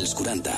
als 40.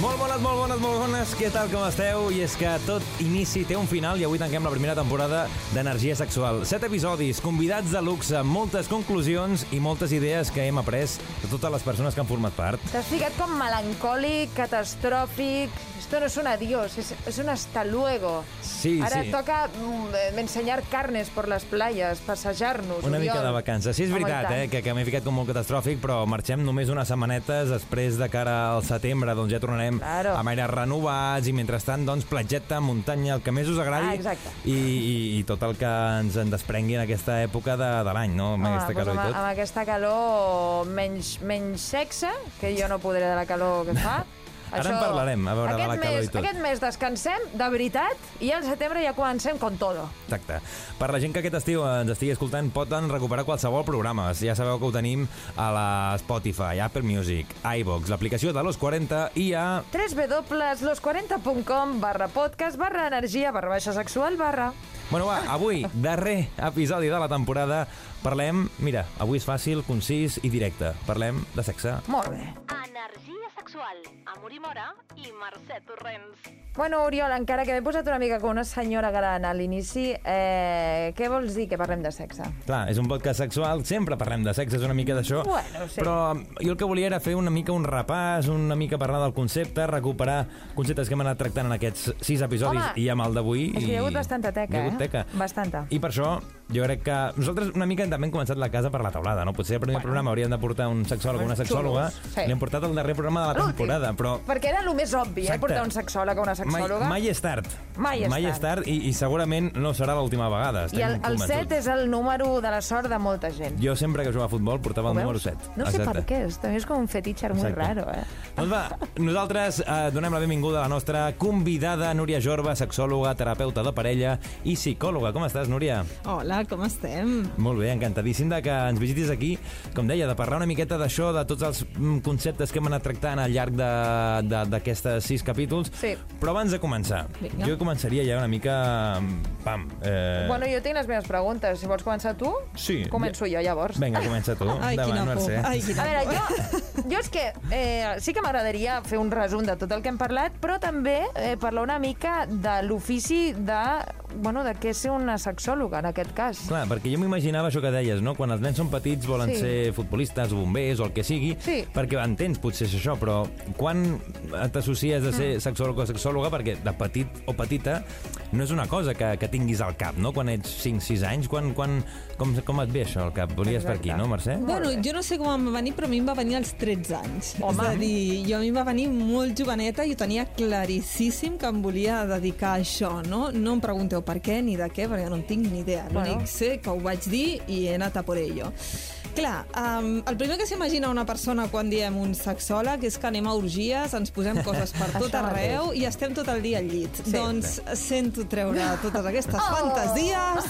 Molt bones, molt bones, molt bones. Què tal, com esteu? I és que tot inici té un final i avui tanquem la primera temporada d'Energia Sexual. Set episodis, convidats de luxe, moltes conclusions i moltes idees que hem après de totes les persones que han format part. T'has ficat com melancòlic, catastròfic... Esto no es un adiós, es, es un hasta luego. Sí, Ara sí. toca mm, ensenyar carnes por las playas, passejar-nos. Una mica de vacances. Sí, és veritat, eh, que, que m'he ficat com molt catastròfic, però marxem només unes setmanetes després de cara al setembre, doncs ja tornarem Claro. amb aires renovats i mentrestant, doncs, platgeta, muntanya, el que més us agradi Ah, exacte. i, i, i tot el que ens en desprengui en aquesta època de, de l'any, no? Amb Home, aquesta doncs calor amb, i tot. amb aquesta calor menys, menys sexe, que jo no podré de la calor que fa. Ara en parlarem, a veure, de aquest la calor mes, i tot. Aquest mes descansem, de veritat, i al setembre ja comencem con todo. Exacte. Per la gent que aquest estiu ens estigui escoltant, poden recuperar qualsevol programa. Ja sabeu que ho tenim a la Spotify, Apple Music, iVox, l'aplicació de Los 40 i a... www.los40.com barra podcast barra energia barra baixa sexual barra... Bueno, va, avui, darrer episodi de la temporada, parlem... Mira, avui és fàcil, concís i directe. Parlem de sexe. Molt bé. Energia sexual, amb Uri Mora i Mercè Torrents. Bueno, Oriol, encara que m'he posat una mica com una senyora gran a l'inici, eh, què vols dir que parlem de sexe? Clar, és un podcast sexual, sempre parlem de sexe, és una mica d'això, Bueno, sí. però jo el que volia era fer una mica un repàs, una mica parlar del concepte, recuperar conceptes que hem anat tractant en aquests sis episodis Home, i amb el d'avui. és que hi ha hagut bastanta teca, hi ha hagut eh? teca. Bastanta. I per això jo crec que nosaltres una mica també hem començat la casa per la taulada, no? Potser el primer Bueno. programa hauríem de portar un sexòleg o una sexòloga, Xulos, sí. l'hem portat al darrer programa de la temporada, però Perquè era el més obvi, eh, Exacte. portar un sexòleg o una sexòloga. Mai, mai és tard. Mai és mai tard. és tard i, i segurament no serà l'última vegada. I el, el 7 és el número de la sort de molta gent. Jo sempre que jugava a futbol portava el número veus? 7. No sé per què, és, també és com un fetitxer muy Exacte. raro, eh? Doncs va, nosaltres eh, donem la benvinguda a la nostra convidada, Núria Jorba, sexòloga, terapeuta de parella i psicòloga. Com estàs, Núria? Hola, com estem? Molt bé, encantadíssim de que ens visitis aquí, com deia, de parlar una miqueta d'això, de tots els mm, conceptes que hem anat tractant al llarg de- de- d'aquestes sis capítols. Sí. Però abans de començar, Vinga. jo començaria ja una mica... Pam. Eh... Bueno, jo tinc les meves preguntes. Si vols començar tu, Sí. començo jo llavors. Vinga, comença tu. Ai, Endavant, quina por. Mercè. Ai, quina A veure, jo, jo és que eh, sí que m'agradaria fer un resum de tot el que hem parlat, però també eh, parlar una mica de l'ofici de, bueno, de què ser una sexòloga, en aquest cas. Clar, perquè jo m'imaginava això que deies, no? Quan els nens són petits volen Sí. ser futbolistes o bombers o el que sigui, Sí. perquè entens potser és això, però quan t'associes a Mm. ser sexòleg o sexòloga, perquè de petit o petita no és una cosa que, que tinguis al cap, no? Quan ets 5-6 anys, quan, quan, com, com et ve això al cap? Volies per Exacte. aquí, no, Mercè? Bueno, jo no sé com em va venir, però a mi em va venir als 13 anys. Home. És a dir, jo a mi em va venir molt joveneta i ho tenia claríssim que em volia dedicar a això, no? No em pregunteu per què ni de què, perquè no en tinc ni idea. L'únic Bueno. sé que ho vaig dir i he anat a por ello. Clar, um, el primer que s'imagina una persona quan diem un sexòleg és que anem a orgies, ens posem coses per tot arreu i estem tot el dia al llit. Sí. Doncs sento treure totes aquestes Oh! fantasies,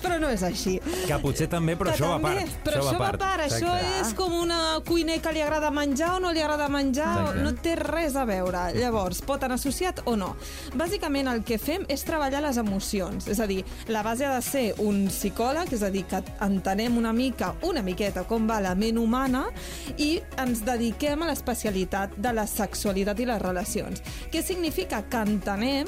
però no és així. Que potser també, però Que això va a també, part. Però això, va a part, això Exacte. és com una cuiner que li agrada menjar o no li agrada menjar, Exacte. no té res a veure. Llavors, pot anar associat o no. Bàsicament el que fem és treballar les emocions, és a dir, la base ha de ser un psicòleg, és a dir, que entenem una mica, una miqueta com va la ment humana i ens dediquem a l'especialitat de la sexualitat i les relacions. Què significa? Que entenem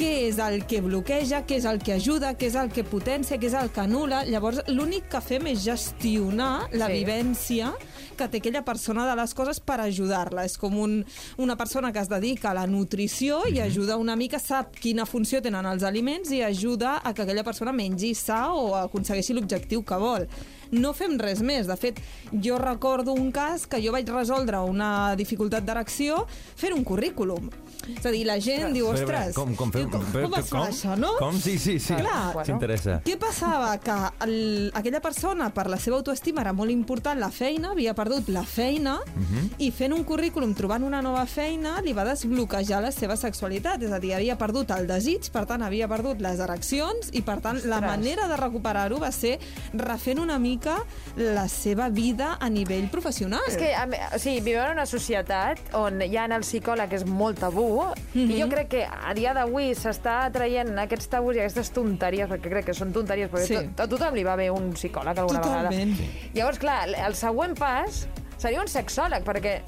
què és el que bloqueja, què és el que ajuda, què és el que potencia, què és el que anula. Llavors, l'únic que fem és gestionar la Sí. vivència que té aquella persona de les coses per ajudar-la. És com un, una persona que es dedica a la nutrició i ajuda una mica, sap quina funció tenen els aliments i ajuda a que aquella persona mengi sa o aconsegueixi l'objectiu que vol. No fem res més. De fet, jo recordo un cas que jo vaig resoldre una dificultat d'erecció fent un currículum. És a dir, la gent diu, Però, ostres, Com, com, feu, com, com es fa això, no? Com? Sí, sí, sí. Clar. Bueno. S'interessa. Què passava? Que el, aquella persona, per la seva autoestima, era molt important la feina, havia perdut la feina, Mhm. i fent un currículum, trobant una nova feina, li va desbloquejar la seva sexualitat. És a dir, havia perdut el desig, per tant, havia perdut les ereccions, i, per tant, la Ostres. manera de recuperar-ho va ser refent una mica la seva vida a nivell professional. És que, o sigui, vivim en una societat on ja en el psicòleg és molt tabú, i jo crec que a dia d'avui s'està traient aquests tabús i aquestes tonteries, perquè crec que són tonteries, perquè Sí. sí. a tothom li va bé un psicòleg alguna Totalment. vegada. Llavors, clar, el següent pas seria un sexòleg, perquè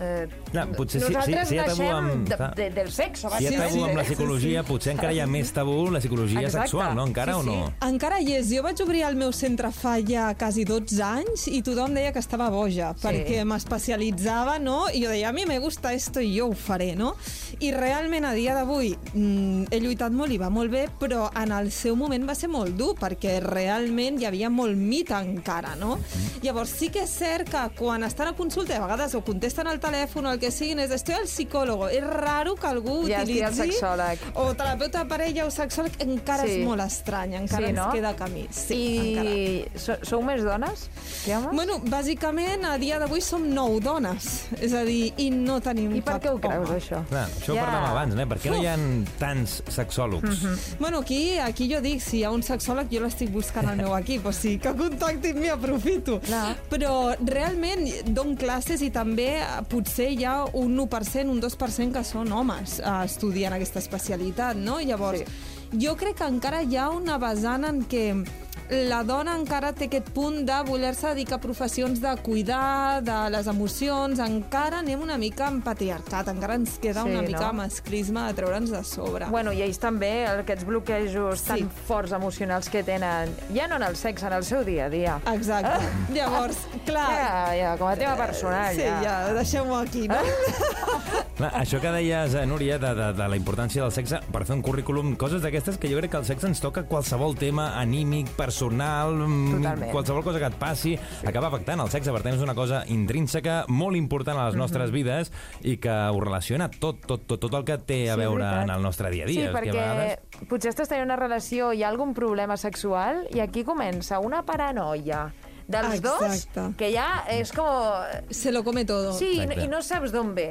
eh, Clar, potser si- si- si hi ha tabú amb- de, de, del sexe. Si hi ha tabú amb la psicologia, potser encara hi ha més tabú la psicologia Exacte. sexual, no? Encara Sí, o no? sí. Encara hi és. Jo vaig obrir el meu centre fa ja quasi 12 anys i tothom deia que estava boja, Sí. perquè m'especialitzava, no? I jo deia, a mi me gusta esto i jo ho faré, no? I realment a dia d'avui mm, he lluitat molt i va molt bé, però en el seu moment va ser molt dur, perquè realment hi havia molt mit encara, no? Llavors sí que és cert que quan estan a consulta, i a vegades o contesten al telèfon o el que siguin, és estoy al psicòlogo. És raro que algú Ja estigui al utilitzi... sexòleg. O terapeuta de parella o sexòleg, encara Sí. és molt estrany, encara Sí, no? ens queda camí. Sí, encara. I so, sou més dones que homes? Bueno, bàsicament, a dia d'avui som nou dones, és a dir, i no tenim I per què ho creus, home. això? Clar, això ho Ja. parlàvem abans, eh? Per què no hi ha tants sexòlogs? Bueno, aquí, aquí jo dic, si hi ha un sexòleg, jo l'estic buscant al meu equip, o sigui, que contactin mi, aprofito. Clar. Però realment dono classes i també eh, potser hi ha un 1%, un 2% que són homes eh, estudiant aquesta especialitat, no? Llavors, Sí. jo crec que encara hi ha una vessant en què la dona encara té aquest punt de voler-se dedicar a professions de cuidar de les emocions, encara anem una mica en patriarcat, encara ens queda Sí, una mica no? masclisme de treure'ns de sobre. Bueno, i ells també, aquests bloquejos Sí. tan forts emocionals que tenen, ja no en el sexe, en el seu dia a dia. Exacte. Llavors, clar... Ja, ja, com a tema personal, Sí, ja, deixem-ho aquí, no? Clar, això que deies, eh, Núria, de, de, de la importància del sexe, per fer un currículum, coses d'aquestes que jo crec que el sexe ens toca qualsevol tema anímic, personal, mm, Totalment. qualsevol cosa que et passi, acaba afectant el sexe. Per tant, és una cosa intrínseca, molt important a les nostres vides i que ho relaciona tot, tot, tot, tot el que té a Sí, veure veritat. en el nostre dia a Sí, dia. És perquè que vegades... potser estàs tenint una relació, hi ha algun problema sexual, i aquí comença una paranoia dels Exacte. dos, que ja és com... Se lo come todo. Sí, i i no saps d'on ve.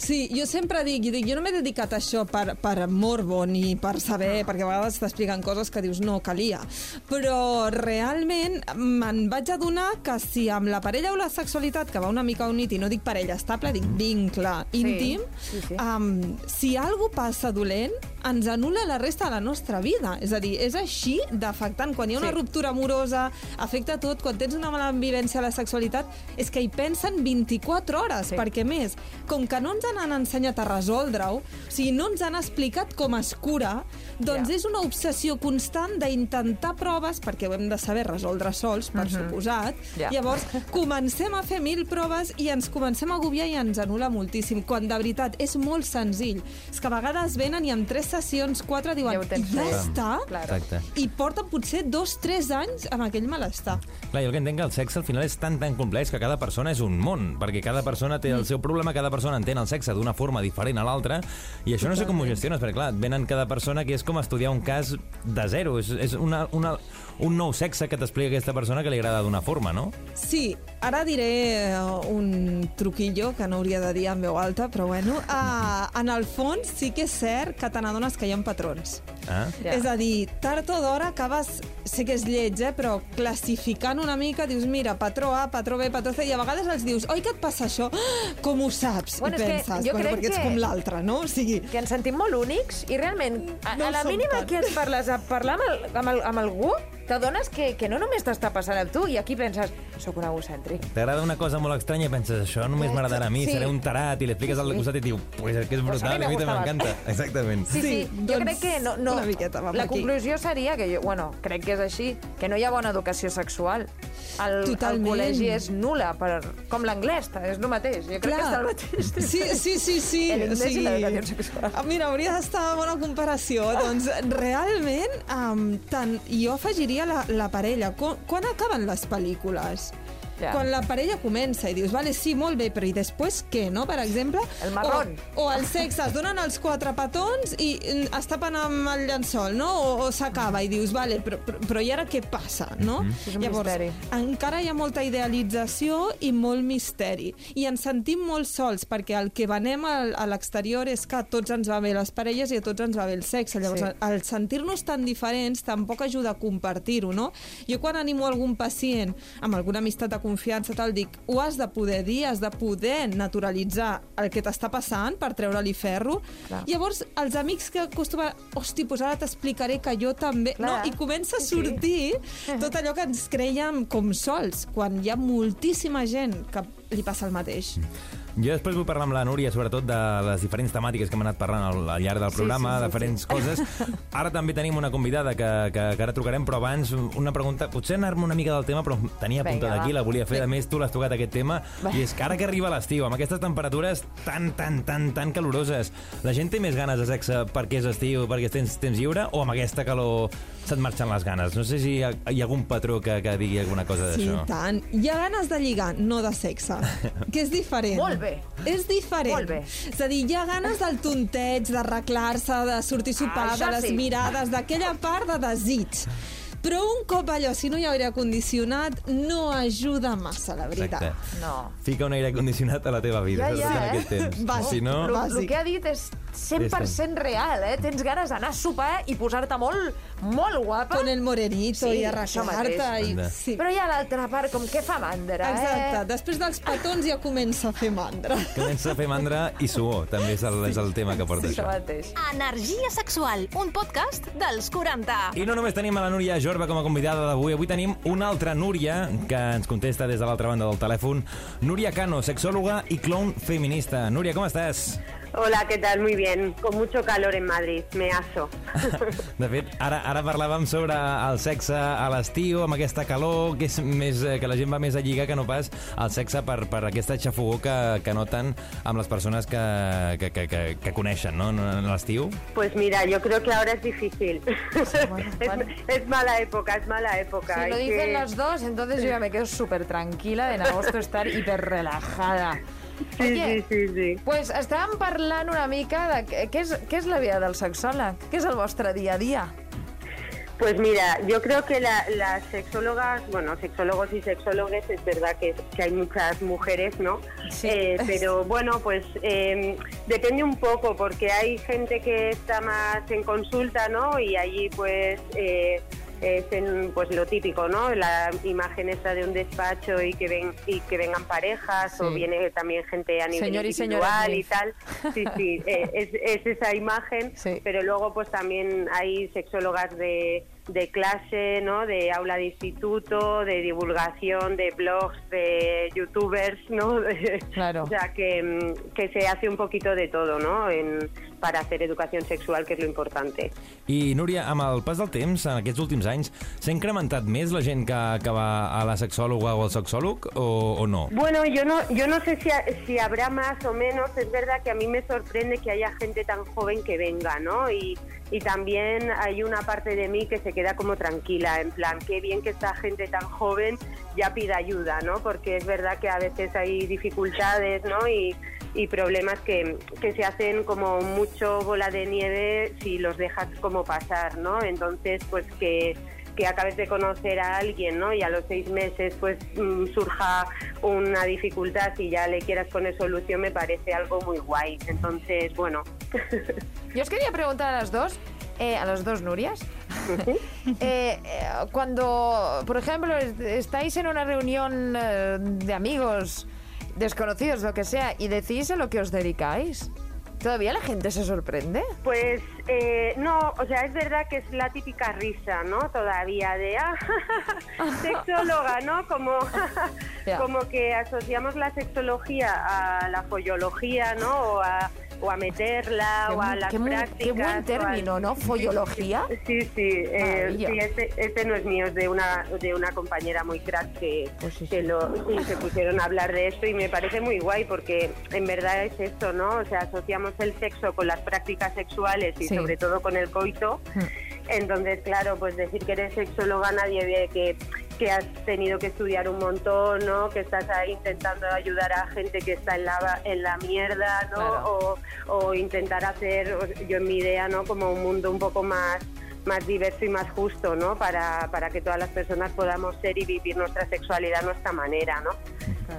Sí, jo sempre dic, dic, jo no m'he dedicat a això per, per morbo ni per saber, perquè a vegades t'expliquen coses que dius no, calia. Però realment me'n vaig adonar que si amb la parella o la sexualitat, que va una mica unit, i no dic parella estable, dic vincle Sí, íntim, sí, sí. Um, si alguna passa dolent, ens anul·la la resta de la nostra vida. És a dir, és així d'afectant. Quan hi ha una Sí. ruptura amorosa, afecta tot. Quan tens una mala vivència a la sexualitat, és que hi pensen 24 hores, Sí. perquè més, com que no ens han ensenyat a resoldre-ho, o sigui, no ens han explicat com es cura, doncs Ja. és una obsessió constant d'intentar proves, perquè ho hem de saber resoldre sols, per suposat. Ja. Llavors, comencem a fer mil proves i ens comencem a agobiar i ens anula moltíssim, quan de veritat és molt senzill. És que a vegades venen i en tres sessions, quatre diuen, Ja tens ja fet." està, Claro. I porten potser dos, tres anys amb aquell malestar. Clar, jo el que entenc que el sexe al final és tan tan complex que cada persona és un món, perquè cada persona té el seu problema, cada persona entén el sexe d'una forma diferent a l'altra, i això no sé com ho gestiones, perquè clar, et venen cada persona que és com estudiar un cas de zero, és, és una, una, un nou sexe que t'explica aquesta persona que li agrada d'una forma, no? Sí, ara diré eh, un truquillo que no hauria de dir en veu alta, però bueno, uh, en el fons sí que és cert que te n'adones que hi ha patrons. Ah? Ja. És a dir, tard o d'hora acabes, sé que és lleig, eh, però classificant una mica, dius, mira, patró A, patró B, patró C, i a vegades els dius, oi que et passa això? Com ho saps? Bueno, I que penses, jo bueno, crec perquè ets que- com l'altre, no? O sigui, que ens sentim molt únics i realment, a, No a la mínima tant. que et parles a parlar amb, el, amb, el, amb algú, t'adones que, que no només t'està passant a tu, i aquí penses, sóc un egocèntric. T'agrada una cosa molt estranya i penses, això només m'agradarà a mi, Sí. seré un tarat, i li expliques al costat i diu, pues és que és Pues brutal, me a mi m'encanta. Exactament. Sí, sí, Sí, jo doncs, crec que no... no una miqueta, la aquí. conclusió seria que jo, bueno, crec que és així, que no hi ha bona educació sexual. El, el Totalment. col·legi és nula, per, com l'anglès, és el mateix. Jo crec que està el mateix. Sí, sí, sí, sí. El inglés i l'educació sexual. Ah, Mira, hauria d'estar bona comparació. doncs realment, um, tant, jo afegiria la, la parella. Quan, quan acaben les pel·lícules? Ja. quan la parella comença i dius, vale, sí, molt bé, però i després què, no? Per exemple... El marrón. O, o el sexe, es donen els quatre petons i mm, es tapen amb el llençol, no? O, o s'acaba i dius, vale, però, però, però i ara què passa, no? Mhm. És un misteri. encara hi ha molta idealització i molt misteri. I ens sentim molt sols, perquè el que venem al- a l'exterior és que a tots ens va bé les parelles i a tots ens va bé el sexe. Llavors, Sí. sí. el sentir-nos tan diferents tampoc ajuda a compartir-ho, no? Jo quan animo algun pacient amb alguna amistat de confiança, tal, dic, ho has de poder dir, has de poder naturalitzar el que t'està passant per treure-li ferro. Clar. Llavors, els amics que acostumen, hosti, doncs ara t'explicaré que jo també... Clar. No? I comença a Sí, sí. sortir tot allò que ens creiem com sols, quan hi ha moltíssima gent que li passa el mateix. Jo després vull parlar amb la Núria, sobretot de les diferents temàtiques que hem anat parlant al, al llarg del Sí, programa, sí, sí, diferents coses. Ara també tenim una convidada que, que, que ara trucarem, però abans una pregunta, potser anar-me una mica del tema, però tenia Vinga, apuntada va. aquí, la volia fer. A més, tu l'has tocat aquest tema, Va. i és que ara que arriba l'estiu, amb aquestes temperatures tan, tan, tan, tan caloroses, la gent té més ganes de sexe perquè és estiu, perquè tens temps lliure, o amb aquesta calor se't marxen les ganes? No sé si hi ha, hi ha algun patró que, que digui alguna cosa Sí, d'això. tant. Hi ha ganes de lligar, no de sexe, que és diferent. Molt bé. És diferent. Molt bé. És a dir, hi ha ganes del tonteig, d'arreglar-se, de sortir a sopar, Això de les sí. mirades, d'aquella part de desig. Però un cop allò, si no hi ha aire condicionat, no ajuda massa, la veritat. Exacte. No. Fica un aire condicionat a la teva vida, Ja, ja, eh? aquest temps. Bàsic. Si no... Bàsic. el que ha dit és 100% real, eh? Tens ganes d'anar a sopar i posar-te molt, molt guapa. Con el morenito Sí, i arreglar-te. mateix. I... Sí. Però hi ha l'altra part, com que fa mandra, Exacte. eh? Després dels petons ja comença a fer mandra. Comença a fer mandra i suor, també és el, és el tema que porta Això això. mateix. Energia sexual, un podcast dels 40. I no només tenim a la Núria Jorba com a convidada d'avui, avui tenim una altra Núria que ens contesta des de l'altra banda del telèfon. Núria Cano, sexòloga i clown feminista. Núria, com estàs? Hola, ¿qué tal? Muy bien. Con mucho calor en Madrid. Me aso. De fet, ara, ara parlàvem sobre el sexe a l'estiu, amb aquesta calor, que, és més, eh, que la gent va més a lligar que no pas al sexe per, per aquesta xafogó que, que noten amb les persones que, que, que, que, que coneixen no? en l'estiu. Pues mira, yo creo que ahora es difícil. bueno, es, bueno. es mala época, es mala época. Si lo dicen que- las dos, entonces yo ya me quedo súper tranquila en agosto estar hiper relajada. Sí, Oye, sí, sí, sí. Pues estàvem parlant una mica de què és, què és la vida del sexòleg, què és el vostre dia a dia. Pues mira, yo creo que la- las sexólogas, bueno, sexólogos y sexólogues, es verdad que, que hay muchas mujeres, ¿no? Sí. Eh, pero bueno, pues eh, depende un poco, porque hay gente que está más en consulta, ¿no? Y allí pues eh, es en, pues lo típico, ¿no? La imagen esta de un despacho y que ven y que vengan parejas Sí. o viene también gente a nivel Señor y individual tal. Sí, sí, eh, es, es esa imagen, Sí. pero luego pues también hay sexólogas de, de clase, ¿no? De aula de instituto, de divulgación, de blogs, de youtubers, ¿no? De- Claro. O sea, que, mm, que se hace un poquito de todo, ¿no? En, para hacer educación sexual, que es lo importante. I, Núria, amb el pas del temps, en aquests últims anys, s'ha incrementat més la gent que, que va a la sexòloga o al sexòleg o, o no? Bueno, yo no, yo no sé si, ha- si habrá más o menos. Es verdad que a mí me sorprende que haya gente tan joven que venga, ¿no? Y, y también hay una parte de mí que se queda como tranquila, en plan, qué bien que esta gente tan joven ya pida ayuda, ¿no? Porque es verdad que a veces hay dificultades, ¿no? Y, y problemas que, que se hacen como mucho bola de nieve si los dejas como pasar, ¿no? Entonces, pues que que acabes de conocer a alguien, ¿no? Y a los seis meses pues mm, surja una dificultad y ya le quieras poner solución me parece algo muy guay. Entonces, bueno, Yo os quería preguntar a las dos, eh, a las dos Nurias, eh, eh, cuando, por ejemplo, est- estáis en una reunión eh, de amigos, desconocidos, lo que sea, y decís a lo que os dedicáis, ¿todavía la gente se sorprende? pues eh, no, o sea, es verdad que es la típica risa, ¿no? Todavía de ah, sexóloga, ¿no? Como, como que asociamos la sexología a la follología, ¿no? O a, o a meterla, Qué o a las qué buen- prácticas. qué buen al- término, ¿no? Follología. Sí, sí, eh, sí este, este no es mío, es de una, de una compañera muy crack que, Pues sí, que lo, se pusieron a hablar de esto y me parece muy guay porque en verdad es esto, ¿no? O sea, asociamos el sexo con las prácticas sexuales y sobre todo con el coito. Mm. Entonces, claro, pues decir que eres sexóloga nadie ve que, que has tenido que estudiar un montón, ¿no? Que estás ahí intentando ayudar a gente que está en la, en la mierda, ¿no? Claro. O, o intentar hacer, yo en mi idea, ¿no? Como un mundo un poco más más diverso y más justo, ¿no? Para, para que todas las personas podamos ser y vivir nuestra sexualidad a nuestra manera, ¿no?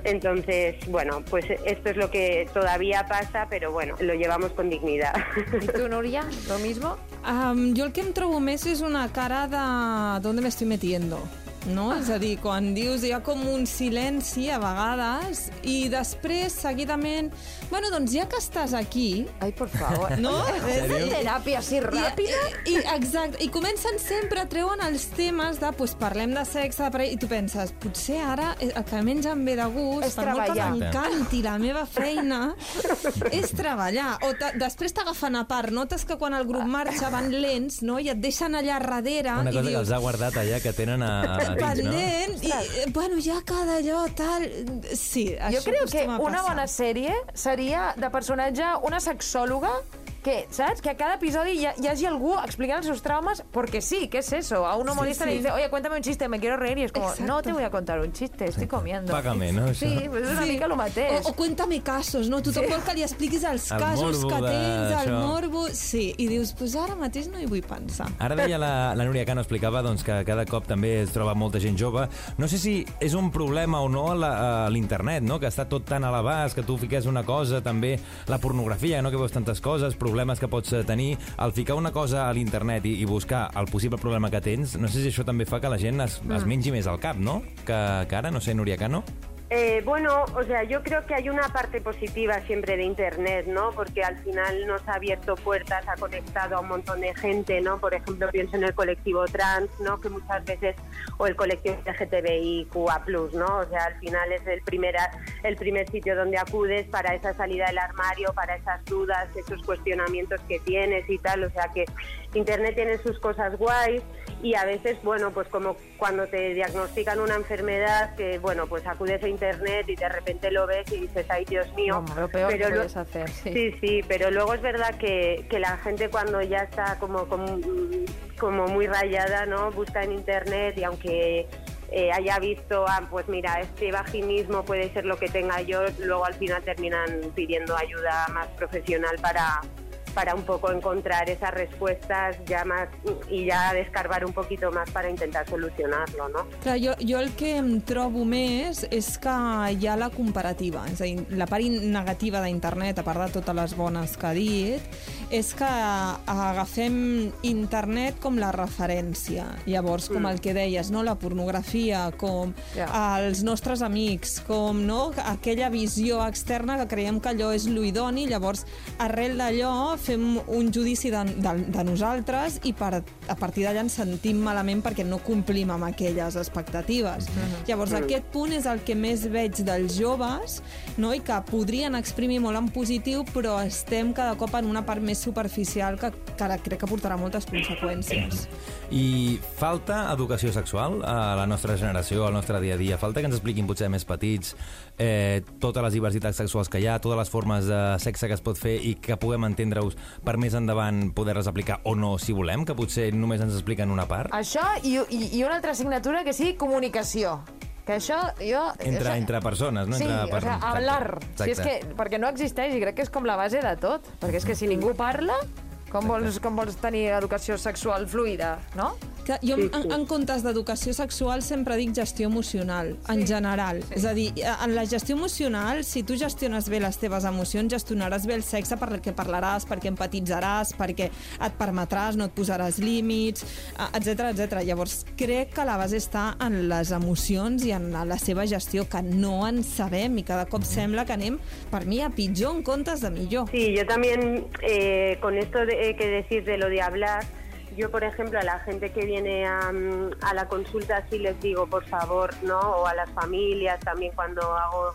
Entonces, bueno, pues esto es lo que todavía pasa, pero bueno, lo llevamos con dignidad. ¿Y tú, Nuria? ¿Lo mismo? Um, jo el que em trobo més és una cara de... ¿Dónde me estoy metiendo? No? És a dir, quan dius hi ha com un silenci a vegades i després, seguidament... Bueno, doncs ja que estàs aquí... Ai, por favor. No? És de teràpia així ràpida? I, i, exacte, i comencen sempre, treuen els temes de, pues, parlem de sexe, de parella, i tu penses, potser ara el que menys em ve de gust, És per molt que treballar. m'encanti la meva feina, és treballar. O després t'agafen a part, notes que quan el grup marxa van lents, no?, i et deixen allà darrere, Una cosa i que els dius, ha guardat allà, que tenen a, a dins, no? pendent, i, bueno, ja cada allò, tal... Sí, Jo això crec que una bona sèrie seria de personatge una sexòloga que, saps? Que a cada episodi hi, ha- hi hagi algú explicant els seus traumes porque sí, ¿qué es eso? A un humorista sí. le dice, oye, cuéntame un chiste, me quiero reír, y es como, Exacto. no te voy a contar un chiste, estoy comiendo. Págame, no? Sí, Això. pues és una mica el mateix. O, o cuéntame casos, no? Tothom vol que li expliquis els El casos morbo que tens, el morbo... Sí, i dius, pues ara mateix no hi vull pensar. Ara deia la, la Núria Cano, explicava doncs, que cada cop també es troba molta gent jove. No sé si és un problema o no l'internet, no? que està tot tan a l'abast, que tu fiques una cosa, també la pornografia, no? que veus tantes coses, problemes que pots eh, tenir. Al ficar una cosa a l'internet i, i buscar el possible problema que tens, no sé si això també fa que la gent es, es mengi més al cap, no? Que, que ara, no sé, Núria Cano? Eh, bueno, o sea, yo creo que hay una parte positiva siempre de Internet, ¿no? Porque al final nos ha abierto puertas, ha conectado a un montón de gente, ¿no? Por ejemplo, pienso en el colectivo trans, ¿no? Que muchas veces, o el colectivo LGTBIQA+, ¿no? O sea, al final es el primer, el primer sitio donde acudes para esa salida del armario, para esas dudas, esos cuestionamientos que tienes y tal. O sea que Internet tiene sus cosas guays y a veces, bueno, pues como cuando te diagnostican una enfermedad, que bueno, pues acudes a internet y de repente lo ves y dices, ay Dios mío. Lo peor que lo- puedes hacer, sí. sí, sí, pero luego es verdad que, que la gente cuando ya está como, como, como muy rayada, ¿no? Busca en internet y aunque eh, haya visto, ah, pues mira, este vaginismo puede ser lo que tenga yo, luego al final terminan pidiendo ayuda más profesional para para un poco encontrar esas respuestas ya más y ya descarbar un poquito más para intentar solucionarlo, ¿no? Clar, jo, jo el que em trobo més és que hi ha la comparativa. És a dir, la part negativa d'internet, a part de totes les bones que ha dit, és que agafem internet com la referència. Llavors, com el que deies, no? la pornografia, com Ja. els nostres amics, com no? aquella visió externa que creiem que allò és l'idoni, llavors arrel d'allò fem un judici de, de, de nosaltres i per, a partir d'allà ens sentim malament perquè no complim amb aquelles expectatives. Llavors aquest punt és el que més veig dels joves no? i que podrien exprimir molt en positiu però estem cada cop en una part més superficial que, que ara crec que portarà moltes conseqüències. I falta educació sexual a la nostra generació, al nostre dia a dia? Falta que ens expliquin, potser més petits, eh, totes les diversitats sexuals que hi ha, totes les formes de sexe que es pot fer i que puguem entendre-us per més endavant poder-les aplicar o no, si volem, que potser només ens expliquen una part? Això i, i, i una altra assignatura que sigui comunicació. Que això, jo... Entre, això, entre persones, no? Sí, entre o sea, hablar. Exacte. Si és que, perquè no existeix i crec que és com la base de tot. Perquè és que si ningú parla, com vols, com vols tenir educació sexual fluida, no? Que jo, en, en comptes d'educació sexual, sempre dic gestió emocional, en general. És a dir, en la gestió emocional, si tu gestiones bé les teves emocions, gestionaràs bé el sexe perquè parlaràs, perquè empatitzaràs, perquè et permetràs, no et posaràs límits, etc etc. Llavors, crec que la base està en les emocions i en la seva gestió, que no en sabem i cada cop sembla que anem, per mi, a pitjor en comptes de millor. Sí, yo también eh, con esto de, que decís de lo de hablar, yo por ejemplo a la gente que viene a, mm, a la consulta sí les digo por favor, ¿no? O a las familias también cuando hago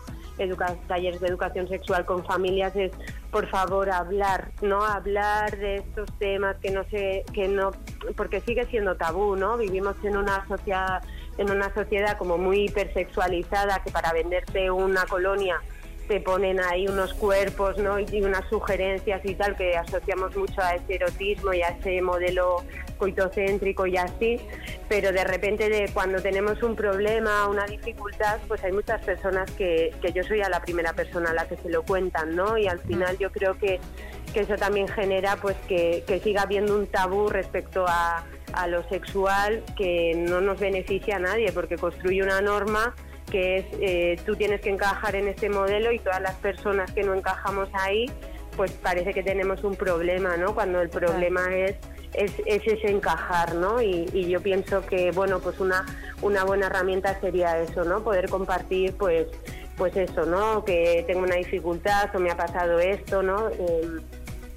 talleres de educación sexual con familias es por favor hablar, ¿no? Hablar de estos temas que no sé, que no, porque sigue siendo tabú, ¿no? Vivimos en una sociedad, en una sociedad como muy hipersexualizada que para venderte una colonia te ponen ahí unos cuerpos ¿no? y unas sugerencias y tal que asociamos mucho a ese erotismo y a ese modelo coitocéntrico y así, pero de repente de cuando tenemos un problema, una dificultad, pues hay muchas personas que, que yo soy a la primera persona a la que se lo cuentan, ¿no? Y al final yo creo que, que eso también genera pues que, que siga habiendo un tabú respecto a, a lo sexual que no nos beneficia a nadie porque construye una norma que es eh, tú tienes que encajar en este modelo y todas las personas que no encajamos ahí pues parece que tenemos un problema, ¿no? Cuando el problema es, es, es ese encajar, ¿no? Y, y yo pienso que, bueno, pues una, una buena herramienta sería eso, ¿no? Poder compartir, pues, pues eso, ¿no? Que tengo una dificultad o me ha pasado esto, ¿no? Eh,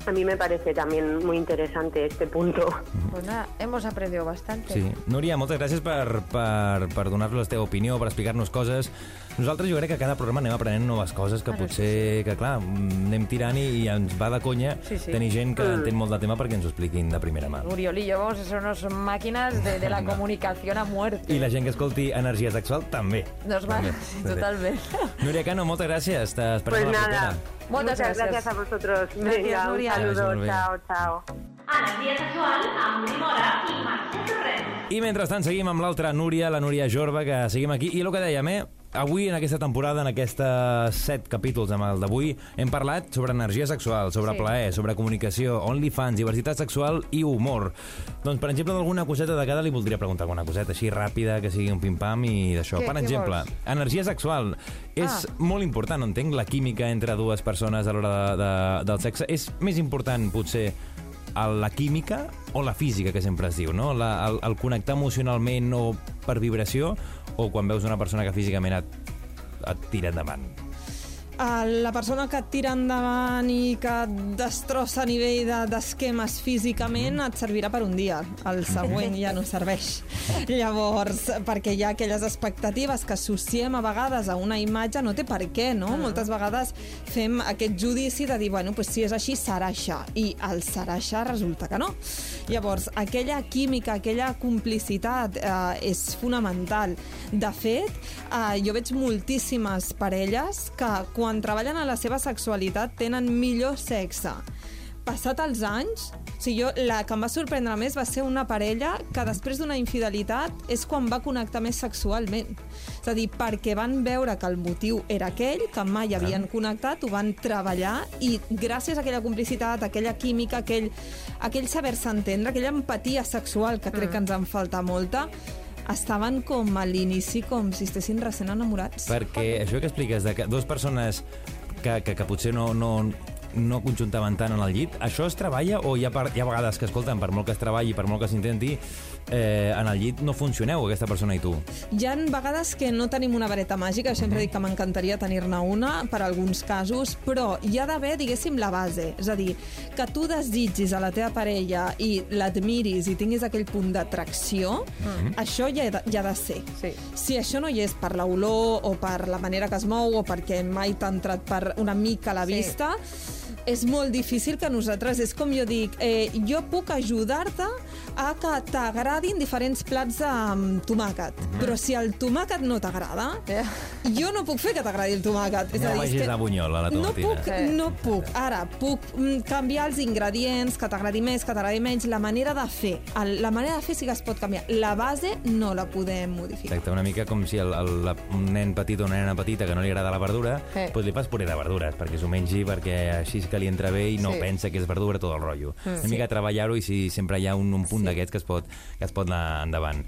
a mí me parece también muy interesante este punto. Pues nada, hemos aprendido bastante. Sí. Núria, moltes gràcies per, per, per donar-nos la teva opinió, per explicar-nos coses. Nosaltres jo crec que cada programa anem aprenent noves coses que Ara potser, que clar, anem tirant i, i ens va de conya Sí, sí. tenir gent que entén molt de tema perquè ens ho expliquin de primera mà. Yo vamos a ser unas máquinas de, de la comunicación a muerte. I la gent que escolti Energia Sexual també. Nos va, També, sí, també. totalmente. Núria Cano, moltes gràcies. T'esperem Pues a la nada, propera. Muchas muchas gracias. gracias a vosotros. Gracias, Venga, un Nuria. saludo, Gràcies, Núria. Energia sexual amb Uri Mora i Mercè Torrent. I mentrestant seguim amb l'altra Núria, la Núria Jorba, que seguim aquí. I el que dèiem, eh? Avui, en aquesta temporada, en aquests set capítols amb el d'avui, hem parlat sobre energia sexual, sobre Sí. plaer, sobre comunicació, OnlyFans, diversitat sexual i humor. Doncs, per exemple, d'alguna coseta de cada li voldria preguntar alguna coseta així ràpida, que sigui un pim-pam i d'això. Què- Per què exemple, vols? energia sexual. És Ah. molt important, entenc, la química entre dues persones a l'hora de, de, del sexe. És més important, potser, la química o la física, que sempre es diu, no? La, el, el connectar emocionalment o per vibració o quan veus una persona que físicament et, et tira endavant. Eh, La persona que et tira endavant i que et destrossa a nivell de- d'esquemes físicament et servirà per un dia. El següent ja no serveix. Llavors, perquè hi ha aquelles expectatives que associem a vegades a una imatge, no té per què, no? Moltes vegades fem aquest judici de dir, bueno, pues si és així, serà això. I el serà això resulta que no. Llavors, aquella química, aquella complicitat eh, és fonamental. De fet, eh, jo veig moltíssimes parelles que quan treballen a la seva sexualitat tenen millor sexe. Passat els anys, o sigui, jo, la que em va sorprendre més va ser una parella que després d'una infidelitat és quan va connectar més sexualment. És a dir, perquè van veure que el motiu era aquell, que mai havien connectat, ho van treballar i gràcies a aquella complicitat, aquella química, aquell, aquell saber-se entendre, aquella empatia sexual que crec que ens en falta molta, estaven com a l'inici com si estessin recent enamorats. Perquè això que expliques, de que dues persones que, que, que potser no, no, no conjuntaven tant en el llit, això es treballa o hi ha, par, hi ha vegades que, escolten, per molt que es treballi, per molt que s'intenti, eh, en el llit no funcioneu, aquesta persona i tu? Hi ha vegades que no tenim una vareta màgica, jo sempre dic que m'encantaria tenir-ne una per alguns casos, però hi ha d'haver, diguéssim, la base. És a dir, que tu desitgis a la teva parella i l'admiris i tinguis aquell punt d'atracció, això ja ha, de, ja ha de ser. Sí. Si això no hi és per l'olor o per la manera que es mou o perquè mai t'ha entrat per una mica a la Sí. vista, és molt difícil que nosaltres, és com jo dic, eh, jo puc ajudar-te a que t'agradin diferents plats amb tomàquet, però si el tomàquet no t'agrada, Ja. jo no puc fer que t'agradi el tomàquet. És No a dir, vagis que a Bunyol, a la no tomatina. puc, Sí. no puc. Ara, puc mm, canviar els ingredients, que t'agradi més, que t'agradi menys, la manera de fer. El, la manera de fer sí que es pot canviar. La base no la podem modificar. Exacte, una mica com si el, el, la, un nen petit o una nena petita que no li agrada la verdura, Sí. doncs li fas puré de verdures, perquè s'ho mengi, perquè així és que li entra bé i no Sí. pensa que és verdura, tot el rotllo. Una mica treballar-ho i si sempre hi ha un, un punt Sí. d'aquests que, es pot, que es pot anar endavant.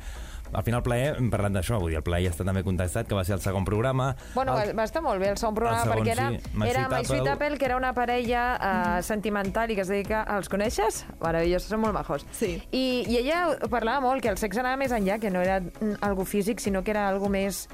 Al final, plaer, hem parlat d'això, vull dir, el plaer ja està també contestat, que va ser el segon programa. Bueno, el... va, estar molt bé el segon programa El segon, perquè era, sí. My era My Sweet Apple. Que era una parella uh, sentimental i que es dedica... Els coneixes? Meravellosos, són molt majos. Sí. I, I ella parlava molt que el sexe anava més enllà, que no era algo físic, sinó que era algo més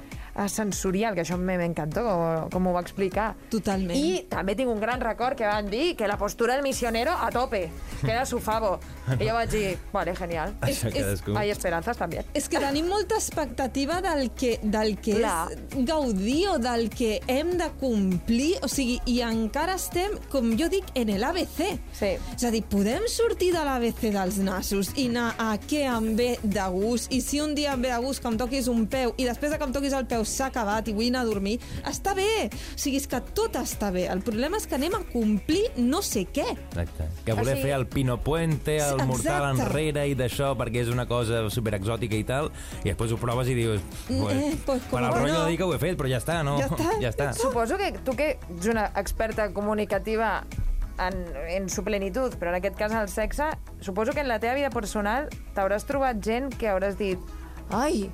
sensorial, que això me- m'encantó com, com ho va explicar. Totalment. I també tinc un gran record que van dir que la postura del misionero a tope, que era su favo. I jo vaig dir, vale, genial. Això és- cadascú. Hay esperanzas també. És que tenim molta expectativa del que, del que Clar. és gaudir o del que hem de complir, o sigui, i encara estem, com jo dic, en l'ABC. Sí. És a dir, podem sortir de l'ABC dels nassos i anar a què em ve de gust, i si un dia em ve de gust que em toquis un peu, i després de que em toquis el peu s'ha acabat i vull anar a dormir, està bé. O sigui, és que tot està bé. El problema és que anem a complir no sé què. Exacte. Que voler O sigui- fer el Pino Puente, el Sí, Mortal exacte. enrere i d'això perquè és una cosa superexòtica i tal, i després ho proves i dius... Pues, eh, pues, per com al que rotllo no. de dir que ho he fet, però ja està, no? Ja està. Ja està. Suposo que tu que ets una experta comunicativa en, en su plenitud, però en aquest cas en el sexe, suposo que en la teva vida personal t'hauràs trobat gent que hauràs dit ai,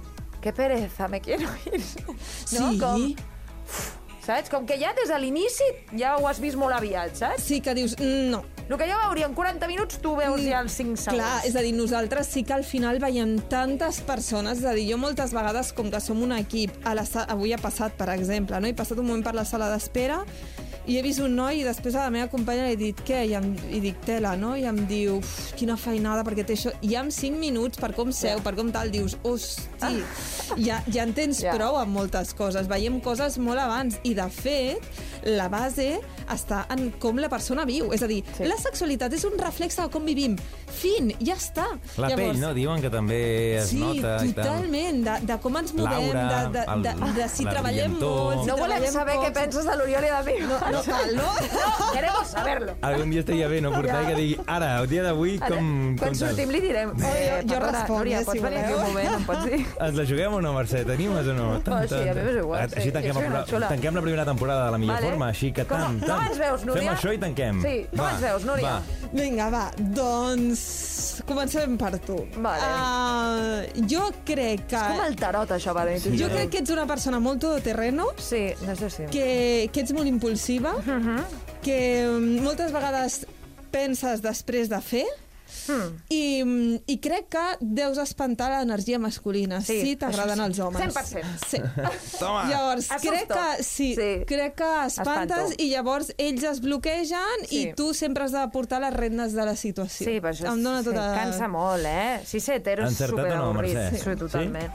que pereza, me quiero ir. No? Sí. Com, saps? Com que ja des de l'inici ja ho has vist molt aviat, saps? Sí que dius, mm, no, El que jo veuria en 40 minuts, tu veus ja els 5 segons. Clar, és a dir, nosaltres sí que al final veiem tantes persones, és a dir, jo moltes vegades, com que som un equip, a la, avui ha passat, per exemple, no? he passat un moment per la sala d'espera i he vist un noi i després a la meva companya li he dit què? I, em, i dic tela, no? I em diu, "Uf, quina feinada, perquè té això... I en 5 minuts, per com seu, per com tal, dius, hosti, ja, ja en tens Ja. prou amb moltes coses. Veiem coses molt abans i, de fet, la base està en com la persona viu. És a dir, Sí. la sexualitat és un reflex de com vivim. Fin, ja està. La pell, no? Diuen que també es sí, nota i tal. totalment, de, de com ens movem, L'aura, de, de, de, el- de, si treballem brillantor. molt, si No volem saber poc. què penses de l'Oriol i de mi. No, no cal, no? No, queremos saberlo. Algun dia estaria bé no portar i que digui ara, el dia d'avui, com... Quan com sortim li direm... jo- jo perdona, responc, Núria, eh, pots si venir aquí un moment, em pots dir? Ens la juguem o no, Mercè? T'animes o no? Oh, sí, a mi m'és igual, sí. Així tanquem, Jo xula. tanquem la primera temporada de la millor Vale. forma, així que Com- tam, com ens veus, Núria? Fem això i tanquem. Sí, com Va, ens veus, Núria? Vinga, va, doncs comencem per tu. Vale. Uh, jo crec que... Com el tarot, això, va dir. Jo crec que ets una persona molt todoterreno, Sí, no sé si... que, que ets molt impulsiva, Mhm. que mm, moltes vegades penses després de fer, Hmm. i, mm, i crec que deus espantar l'energia masculina Sí, si t'agraden els sí. homes. 100%. Sí. Toma. Llavors, Asusto. crec que, sí, Sí. crec que espantes Espanto. i llavors ells es bloquegen Sí. i tu sempre has de portar les regnes de la situació. Sí, però això em dona sí, tota... cansa molt, eh? Si ser hetero és o no, superavorrit. Mercè? Sí, totalment.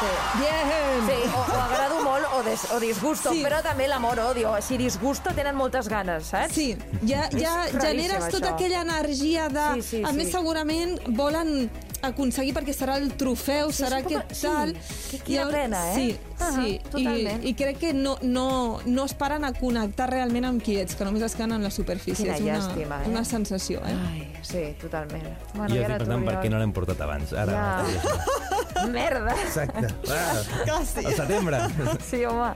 Sí. Bien! Sí, o, o agrado molt o, des, o disgusto, Sí. però també l'amor-odio. Si disgusto tenen moltes ganes, saps? Sí, ja, ja generes tota això. aquella energia de... Sí, sí, a sí. més, segurament volen aconseguir perquè serà el trofeu, Sí, serà poc- aquest sí, tal... que- quina Llavors- pena, eh? Sí, Ah, sí. totalment. I, I crec que no, no, no es paren a connectar realment amb qui ets, que només es queden en la superfície. Quina és una, llàstima, eh? una sensació, eh? Ai, sí, totalment. Bueno, I i jo ara pensant per què no l'hem portat abans. Ara Ja. Merda. Exacte. Ah, Quasi. al setembre. Sí, home.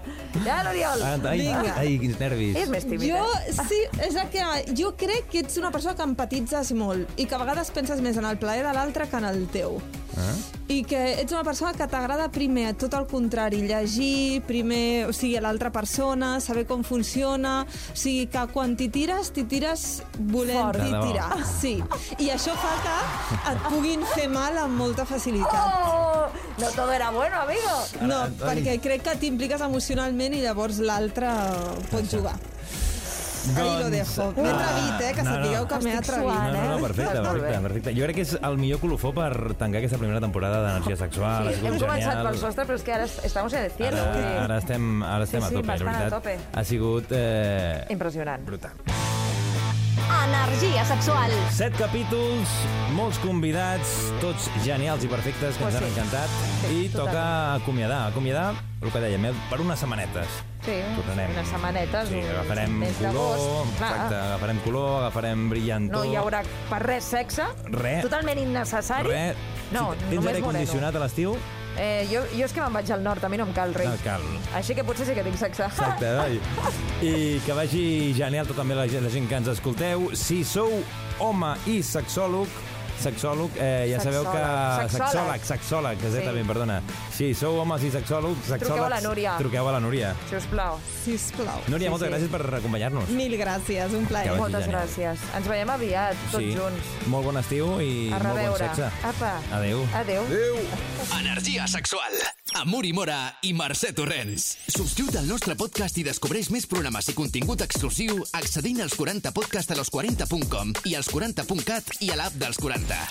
Ja, l'Oriol. Ah, ai, Vinga. ai, quins nervis. És més tímid, Jo, sí, és que... Jo crec que ets una persona que empatitzes molt i que a vegades penses més en el plaer de l'altre que en el teu. Ah? I que ets una persona que t'agrada primer, tot el contrari, llegir, primer, o sigui, a l'altra persona, saber com funciona, o sigui, que quan t'hi tires, t'hi tires volent De t'hi debò. tirar. Sí. I això fa que et puguin fer mal amb molta facilitat. Oh, no todo era bueno, amigo. No, Ara, perquè crec que t'impliques emocionalment i llavors l'altre pot jugar. Ahí lo dejo. M'he atrevit, eh, que no, no. sapigueu que m'he atrevit. No, no, no, eh? perfecte, perfecte, perfecte. Jo crec que és el millor colofó per tancar aquesta primera temporada d'Energia Sexual. Sí, hem començat genial. pel sostre, però és que ara estamos en el cielo. vull dir, Ara, ara estem, ara estem Sí, a sí, tope, la bastant a veritat. tope. Ha sigut eh, Impressionant. brutal. Energia sexual. Set capítols, molts convidats, tots genials i perfectes, que Pues ens han sí. encantat. Sí, I toca acomiadar, acomiadar, el que dèiem, eh, per unes setmanetes. Sí, Tornarem. unes setmanetes, Sí, un agafarem mes color, exacte, agafarem color, agafarem brillantor. No hi haurà per res sexe. Res. Totalment innecessari. Res. No, si tens només aire moreno. condicionat a l'estiu, Eh, jo, jo és que me'n vaig al nord, a mi no em cal res. no cal. Així que potser sí que tinc sexe. Exacte, oi? I que vagi genial tot també la, la gent que ens escolteu. Si sou home i sexòleg, sexòleg, eh, ja sabeu que... Sexòleg. Sexòleg, sexòleg, exactament, Sí. perdona. Si sou homes i sexòlegs, sexòlegs... Truqueu a la Núria. Truqueu a la Núria. Si us plau. Sisplau. Núria, Sí, moltes sí. gràcies per acompanyar-nos. Mil gràcies, un plaer. Moltes genial. gràcies. Ens veiem aviat, tots sí. junts. Molt bon estiu i A molt bon sexe. Apa. Adéu. Adéu. Energia sexual amb Uri Mora i Mercè Torrents. Subscriu't al nostre podcast i descobreix més programes i contingut exclusiu accedint als 40podcast a los40.com i als 40.cat i a l'app dels 40.